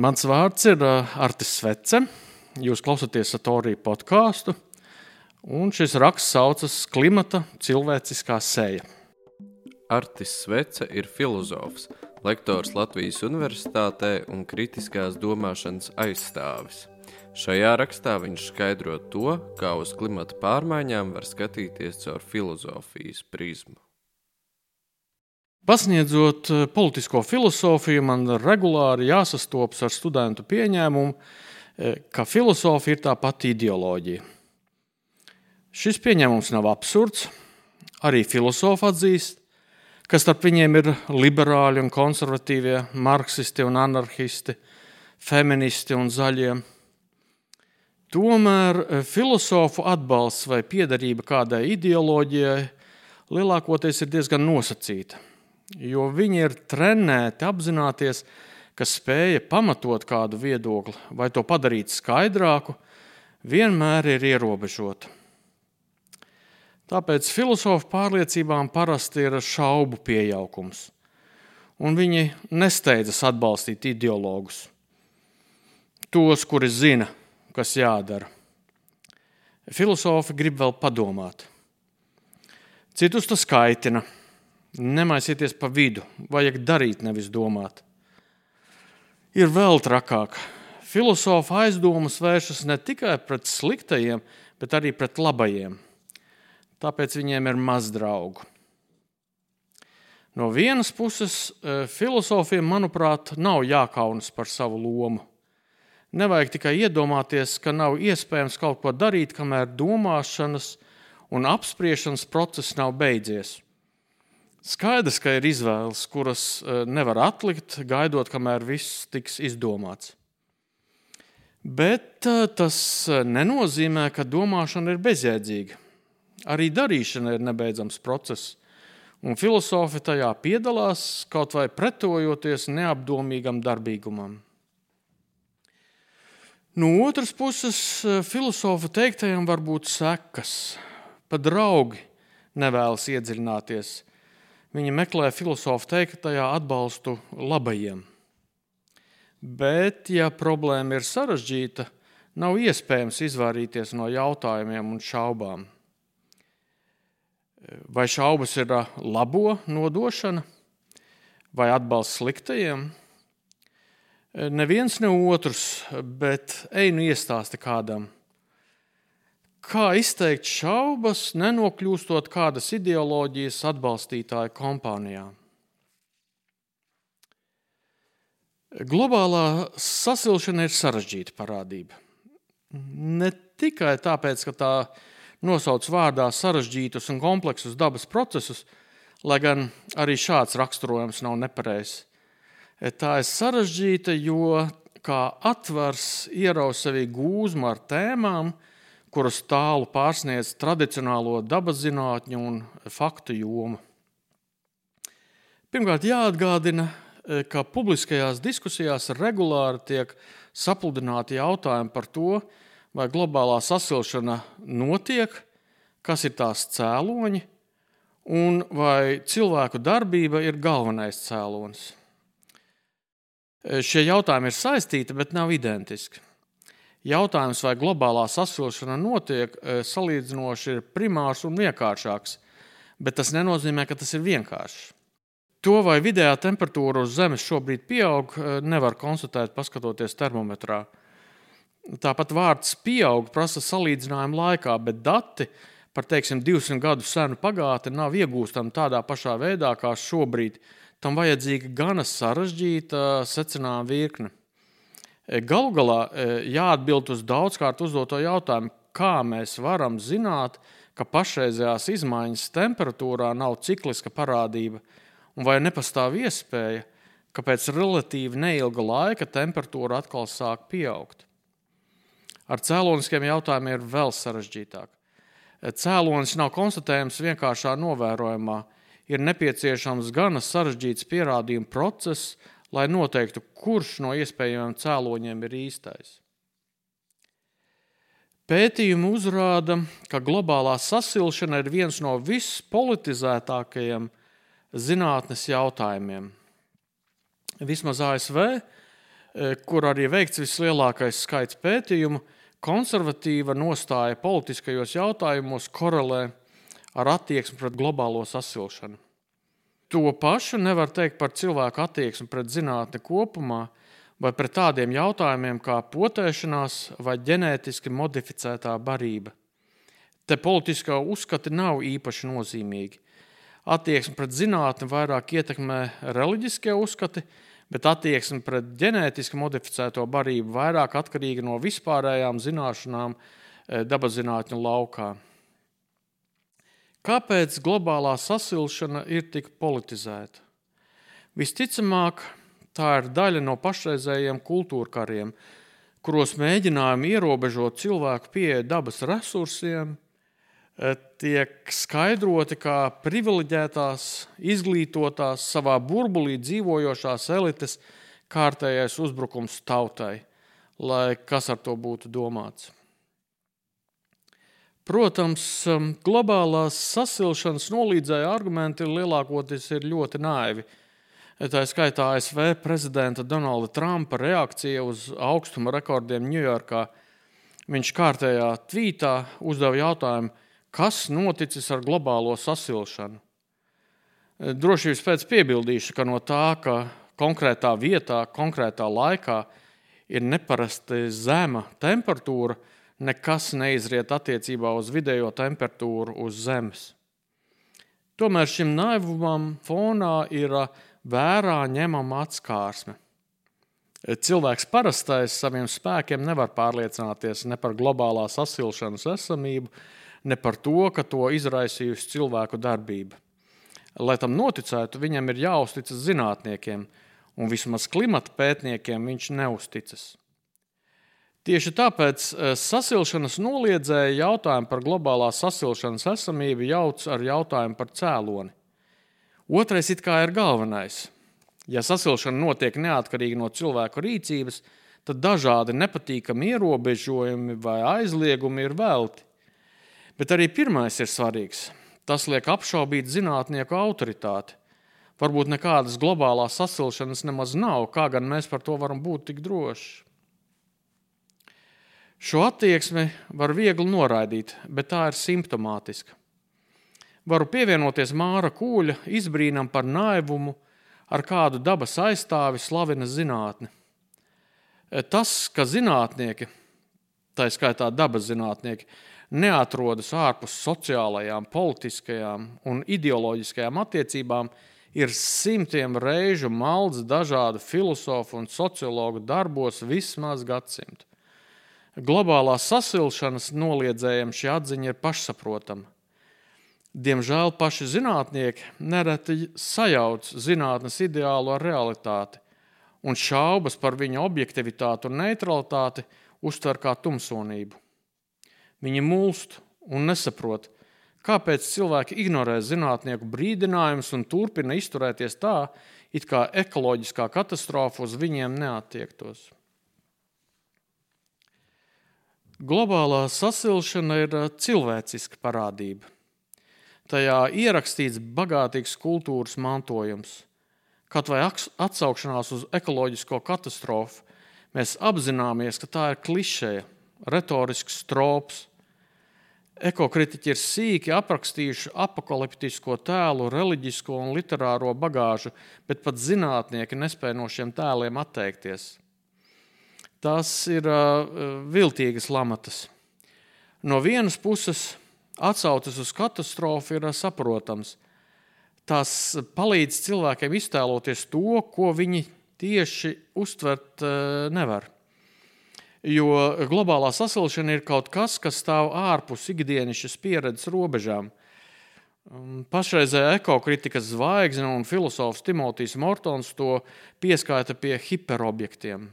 Mans vārds ir Artis Svece. Jūs klausāties Satorija podkāstu, un šis raksts saucas Klimata cilvēciskā seja. Artis Svece ir filozofs, lektors Latvijas Universitātē un kritiskās domāšanas aizstāvis. Šajā rakstā viņš skaidro to, kā uz klimata pārmaiņām var skatīties caur filozofijas prizmu. Pasniedzot eh, politisko filozofiju, man regulāri jāsastopas ar studentu pieņēmumu, eh, ka filozofija ir tā pati ideoloģija. Šis pieņēmums nav absurds. Arī filozofi atzīst, ka starp viņiem ir liberāļi un konservatīvie, marksisti un anarchisti, feministi un zaļie. Tomēr eh, filozofu atbalsts vai piederība kādai ideoloģijai lielākoties ir diezgan nosacīta jo viņi ir trenēti apzināties, ka spēja pamatot kādu viedokli vai to padarīt skaidrāku, vienmēr ir ierobežota. Tāpēc filozofu pārliecībām parasti ir šaubu pieaugums, un viņi nesteidzas atbalstīt ideologus, tos, kuri zina, kas jādara. Filozofi grib vēl padomāt. Citus tas kaitina Nemaisieties pa vidu, vajag darīt, nevis domāt. Ir vēl trakāk. Filozofa aizdomas vēršas ne tikai pret sliktajiem, bet arī pret labajiem. Tāpēc viņiem ir maz draugu. No vienas puses, e, filozofiem, manuprāt, nav jākaunas par savu lomu. Nevajag tikai iedomāties, ka nav iespējams kaut ko darīt, kamēr domāšanas un apspriešanas process nav beidzies. Skaidrs, ka ir izvēles, kuras e, nevar atlikt, gaidot, kamēr viss tiks izdomāts. Bet e, tas nenozīmē, ka domāšana ir bezjēdzīga. Arī darīšana ir nebeidzams process, un filozofi tajā piedalās kaut vai pretojoties neapdomīgam darbīgumam. No otras puses, filozofa teiktajam var būt sekas. Pat draugi nevēlas iedziļināties Viņi meklē filozofu teiktajā atbalstu labajiem. Bet, ja problēma ir sarežģīta, nav iespējams izvairīties no jautājumiem un šaubām. Vai šaubas ir labo nodošana vai atbalsts sliktajiem? Neviens ne otrs, bet ej nu iestāsti kādam kā izteikt šaubas, nenokļūstot kādas ideoloģijas atbalstītāju kompānijā. Globālā sasilšana ir sarežģīta parādība. Ne tikai tāpēc, ka tā nosauc vārdā sarežģītus un kompleksus dabas procesus, lai gan arī šāds raksturojums nav nepareizs. Tā ir sarežģīta, jo kā atvars ieraus sevī gūzmu ar tēmām, kuras tālu pārsniedz tradicionālo dabas zinātņu un faktu jomu. Pirmkārt, jāatgādina, e, ka publiskajās diskusijās regulāri tiek sapludināti jautājumi par to, vai globālā sasilšana notiek, kas ir tās cēloņi, un vai cilvēku darbība ir galvenais cēlonis. E, šie jautājumi ir saistīti, bet nav identiski. Jautājums, vai globālā sasilšana notiek, e, salīdzinoši ir primārs un vienkāršāks, bet tas nenozīmē, ka tas ir vienkārši. To, vai vidējā temperatūra uz Zemes šobrīd pieaug, e, nevar konstatēt, paskatoties termometrā. Tāpat vārds pieaug prasa salīdzinājumu laikā, bet dati par teiksim, 200 gadu senu pagātni nav iegūstami tādā pašā veidā kā šobrīd. Tam vajadzīga gana sarežģīta secinājuma virkne. Galu galā e, jāatbild uz daudzkārt uzdoto jautājumu, kā mēs varam zināt, ka pašreizējās izmaiņas temperatūrā nav cikliska parādība, un vai nepastāv iespēja, ka pēc relatīvi neilga laika temperatūra atkal sāk pieaugt. Ar cēloniskiem jautājumiem ir vēl sarežģītāk. Cēlonis nav konstatējams vienkāršā novērojumā. Ir nepieciešams gana sarežģīts pierādījuma process, lai noteiktu, kurš no iespējamiem cēloņiem ir īstais. Pētījumi uzrāda, ka globālā sasilšana ir viens no vispolitizētākajiem zinātnes jautājumiem. Vismaz ASV kur arī veikts vislielākais skaits pētījumu, konservatīva nostāja politiskajos jautājumos korelē ar attieksmi pret globālo sasilšanu. To pašu nevar teikt par cilvēku attieksmi pret zinātni kopumā, vai pret tādiem jautājumiem kā potēšanās vai ģenētiski modificētā barība. Te politiskā uzskati nav īpaši nozīmīgi. Attieksme pret zinātni vairāk ietekmē reliģiskie uzskati, bet attieksme pret ģenētiski modificēto barību vairāk atkarīga no vispārējām zināšanām e, dabaszinātņu laukā. Kāpēc globālā sasilšana ir tik politizēta? Visticamāk, tā ir daļa no pašreizējiem kultūra kariem, kuros mēģinājumi ierobežot cilvēku pieeja dabas resursiem, Eh, tiek skaidroti kā privileģētās, izglītotās, savā burbulī dzīvojošās elites kārtējais uzbrukums tautai, lai kas ar to būtu domāts. Protams, um, globālās sasilšanas nolīdzēja argumenti lielākoties ir ļoti naivi. Tā skaitā ASV prezidenta Donalda Trumpa reakcija uz augstuma rekordiem Ņujorkā. Viņš kārtējā tvītā uzdeva jautājumu, kas noticis ar globālo sasilšanu. Drošības pēc piebildīšu, ka no tā, ka konkrētā vietā, konkrētā laikā ir neparasti zema temperatūra, nekas neizriet attiecībā uz vidējo temperatūru uz Zemes. Tomēr šim naivumam fonā ir vērā ņemama atskārsme. Cilvēks parastais saviem spēkiem nevar pārliecināties ne par globālā sasilšanas esamību, ne par to, ka to izraisījusi cilvēku darbība. Lai tam noticētu, viņam ir jāuzticas zinātniekiem, un vismaz klimata pētniekiem viņš neusticas. Tieši tāpēc e, sasilšanas noliedzēja jautājumu par globālās sasilšanas esamību jauc ar jautājumu par cēloni. Otrais it kā ir galvenais. Ja sasilšana notiek neatkarīgi no cilvēku rīcības, tad dažādi nepatīkami ierobežojumi vai aizliegumi ir velti. Bet arī pirmais ir svarīgs. Tas liek apšaubīt zinātnieku autoritāti. Varbūt nekādas globālās sasilšanas nemaz nav, kā gan mēs par to varam būt tik droši. Šo attieksmi var viegli noraidīt, bet tā ir simptomātiska. Varu pievienoties Māra Kūļa izbrīnam par naivumu, ar kādu dabas aizstāvi slavina zinātni. Tas, ka zinātnieki, tā skaitā dabas zinātnieki, neatrodas ārpus sociālajām, politiskajām un ideoloģiskajām attiecībām, ir simtiem reižu malds dažādu filozofu un sociologu darbos vismaz gadsimtu. Globālā sasilšanas noliedzējiem šī atziņa ir pašsaprotama. Diemžēl paši zinātnieki nereti sajauc zinātnes ideālu ar realitāti, un šaubas par viņa objektivitāti un neutralitāti uztver kā tumsonību. Viņi mulst un nesaprot, kāpēc cilvēki ignorē zinātnieku brīdinājumus un turpina izturēties tā, it kā ekoloģiskā katastrofa uz viņiem neatiektos. Globālā sasilšana ir uh, cilvēciska parādība. Tajā ierakstīts bagātīgs kultūras mantojums. Kaut vai atsaukšanās uz ekoloģisko katastrofu, mēs apzināmies, ka tā ir klišeja, retorisks strops, Ekokritiķi ir sīki aprakstījuši apakaliptisko tēlu, reliģisko un literāro bagāžu, bet pat zinātnieki nespēja no šiem tēliem atteikties. Tās ir uh, viltīgas lamatas. No vienas puses, atsauces uz katastrofu ir uh, saprotams. Tās palīdz cilvēkiem iztēloties to, ko viņi tieši uztvert uh, nevar. Jo globālā sasilšana ir kaut kas, kas stāv ārpus ikdienas pieredzes robežām. Pašreizējā ekokritikas zvaigzne un filozofs Timotejs Mortons to pieskaita pie hiperobjektiem.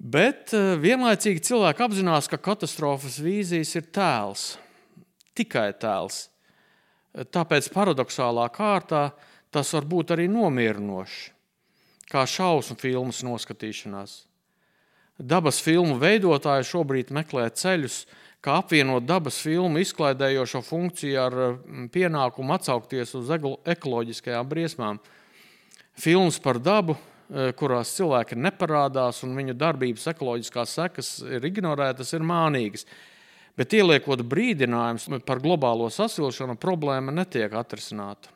Bet uh, vienlaicīgi cilvēki apzinās, ka katastrofas vīzijas ir tēls, tikai tēls. Tāpēc paradoxālā kārtā tas var būt arī nomierinošs, kā šausmu filmas noskatīšanās. Dabas filmu veidotāji šobrīd meklē ceļus, kā apvienot dabas filmu izklaidējošo funkciju ar mm, pienākumu atsaukties uz ekoloģiskajām briesmām. Filmas par dabu kurās cilvēki neparādās un viņu darbības ekoloģiskās sekas ir ignorētas, ir mānīgas. Bet ieliekot brīdinājumus par globālo sasilšanu, problēma netiek atrisināta.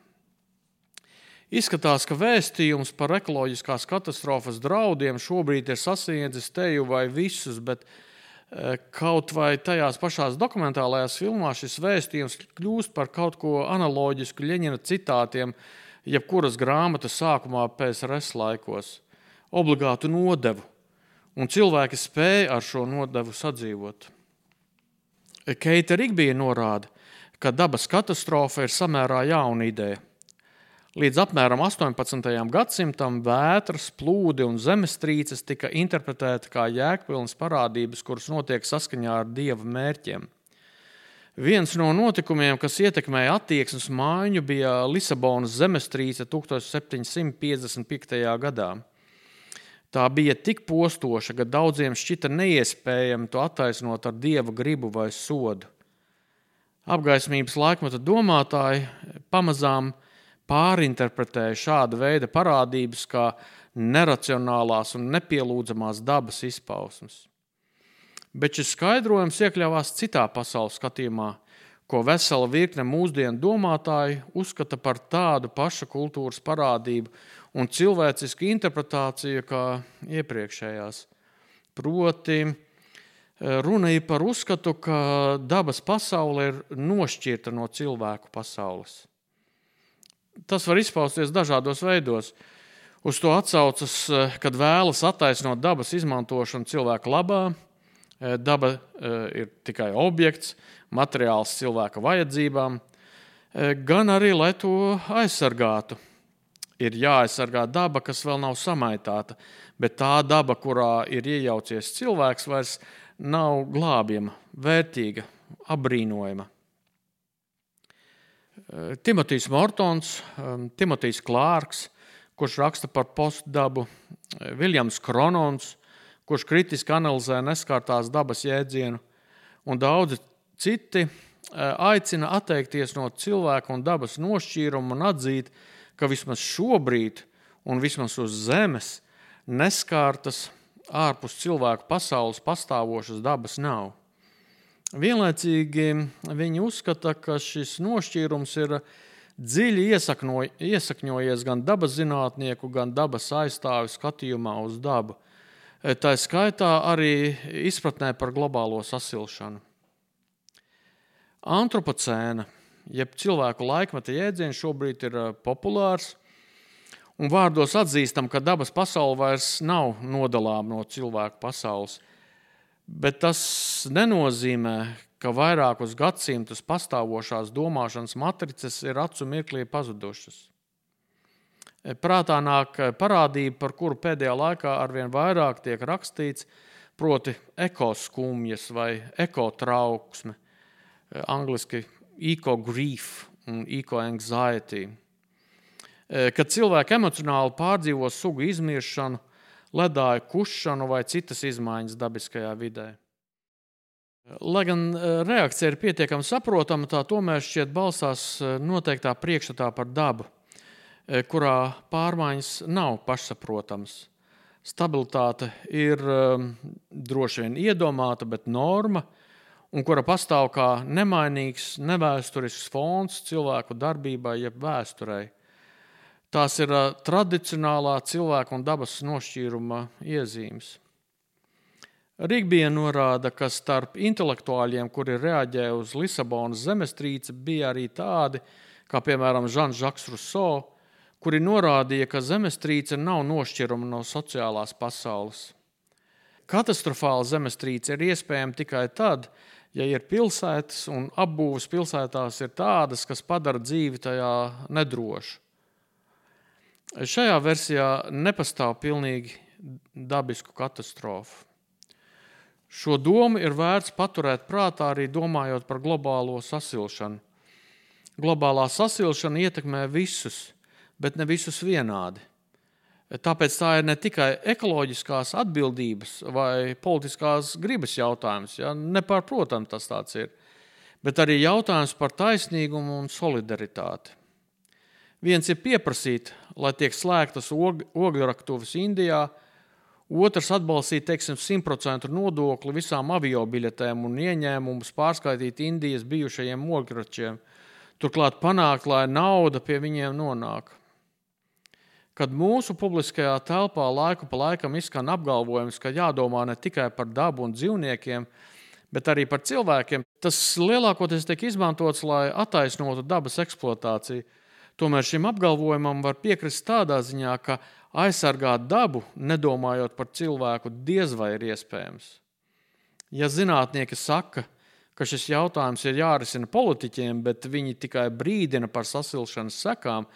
Izskatās, ka vēstījums par ekoloģiskās katastrofas draudiem šobrīd ir sasniedzis teju vai visus, bet e, kaut vai tajās pašās dokumentālajās filmās šis vēstījums kļūst par kaut ko analoģisku Ļeņina citātiem, jebkuras grāmatas sākumā PSRS laikos - obligātu nodevu, un cilvēki spēja ar šo nodevu sadzīvot. Keita Rigbija norāda, ka dabas katastrofa ir samērā jauna ideja. Līdz apmēram 18. gadsimtam vētras, plūdi un zemestrīces tika interpretēti kā jēgpilnas parādības, kuras notiek saskaņā ar dieva mērķiem. Viens no notikumiem, kas ietekmēja attieksmes maiņu, bija Lisabonas zemestrīce 1755. gadā. Tā bija tik postoša, ka daudziem šķita neiespējami to attaisnot ar dieva gribu vai sodu. Apgaismības laikmeta domātāji pamazām pārinterpretēja šāda veida parādības kā neracionālās un nepielūdzamās dabas izpausmes. Bet šis skaidrojums iekļāvās citā pasaules skatījumā, ko vesela virkne mūsdienu domātāji uzskata par tādu pašu kultūras parādību un cilvēcisku interpretāciju kā iepriekšējās. Proti, runa ir par uzskatu, ka dabas pasaule ir nošķirta no cilvēku pasaules tas var izpausties dažādos veidos. Uz to atsaucas, kad vēlas attaisnot dabas izmantošanu cilvēku labā. Eh, daba eh, ir tikai objekts, materiāls cilvēka vajadzībām, gan arī, lai to aizsargātu. Ir jāaizsargā daba, kas vēl nav samaitāta, bet tā daba, kurā ir iejaucies cilvēks, vairs nav glābjama, vērtīga, apbrīnojama. Timotejs Mortons, Timotejs Klārks, kurš raksta par postdabu, Viljams Kronons, kurš kritiski analizē neskārtās dabas jēdzienu, un daudzi citi uh, aicina atteikties no cilvēka un dabas nošķīruma un atzīt, ka vismaz šobrīd, un vismaz uz Zemes, neskārtas ārpus cilvēku pasaules pastāvošas dabas nav. Vienlaicīgi viņi uzskata, ka šis nošķīrums ir dziļi iesakņojies gan dabas zinātnieku, gan dabas aizstāvju skatījumā uz dabu. Tā skaitā arī izpratnē par globālo sasilšanu. Antropocēna, jeb cilvēku laikmeta jēdziens, šobrīd ir eh, populārs. Un vārdos atzīstam, ka dabas pasaule vairs nav nodalāma no cilvēku pasaules. Bet tas nenozīmē, ka vairākus gadsimtus pastāvošās domāšanas matrices ir acu mirklī pazudušas. Prātā nāk parādība, par kuru pēdējā laikā arvien vairāk tiek rakstīts, proti, ekoskumjas vai ekotrauksme, angļuiski eco-grief un eco-anxiety. Kad cilvēki emocionāli pārdzīvo sugu izmiršanu, ledāju kušanu vai citas izmaiņas dabiskajā vidē. Lai gan reakcija ir pietiekami saprotama, tā tomēr šķiet balstās noteiktā priekšstatā par dabu, kurā pārmaiņas nav pašsaprotamas. Stabilitāte ir droši vien iedomāta, bet norma, un kura pastāv kā nemainīgs, nevēsturisks fons cilvēku darbībai, jeb vēsturei. Tās ir tradicionālā cilvēka un dabas nošķīruma iezīmes. Rīgbija norāda, ka starp intelektuāļiem, kuri reaģēja uz Lisabonas zemestrīci, bija arī tādi, kā piemēram Žans Žaks Ruso, kuri norādīja, ka zemestrīce nav nošķirama no sociālās pasaules. Katastrofāla zemestrīce ir iespējama tikai tad, ja ir pilsētas un apbūves pilsētās ir tādas, kas padara dzīvi tajā nedrošu. Šajā versijā nepastāv pilnīgi dabisku katastrofu. Šo domu ir vērts paturēt prātā arī domājot par globālo sasilšanu. Globālā sasilšana ietekmē visus, bet ne visus vienādi. Tāpēc tā ir ne tikai ekoloģiskās atbildības vai politiskās gribas jautājums, ja? nepārprotams tas tāds ir, bet arī jautājums par taisnīgumu un solidaritāti. Viens ir pieprasīt, lai tiek slēgtas og, ogļraktuves Indijā, otrs atbalstīt teiksim, 100% nodokli visām avio biļetēm un ieņēmumus pārskaitīt Indijas bijušajiem ogļračiem. Turklāt panākt, lai nauda pie viņiem nonāk. Kad mūsu publiskajā telpā laiku pa laikam izskan apgalvojums, ka jādomā ne tikai par dabu un dzīvniekiem, bet arī par cilvēkiem, tas lielākoties tiek izmantots, lai attaisnotu dabas eksploatāciju. Tomēr šim apgalvojumam var piekrist tādā ziņā, ka aizsargāt dabu, nedomājot par cilvēku, diez vai ir iespējams. Ja zinātnieki saka, ka šis jautājums ir jārisina politiķiem, bet viņi tikai brīdina par sasilšanas sekām,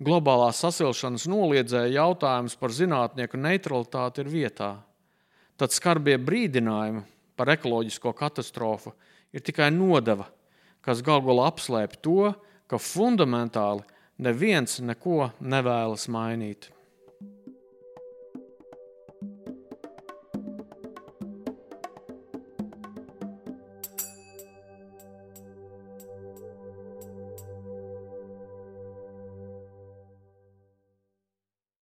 globālās sasilšanas noliedzēja jautājums par zinātnieku neutralitāti ir vietā. Tad skarbie brīdinājumi par ekoloģisko katastrofu ir tikai nodeva, kas galu galā apslēpj to, ka fundamentāli neviens neko nevēlas mainīt.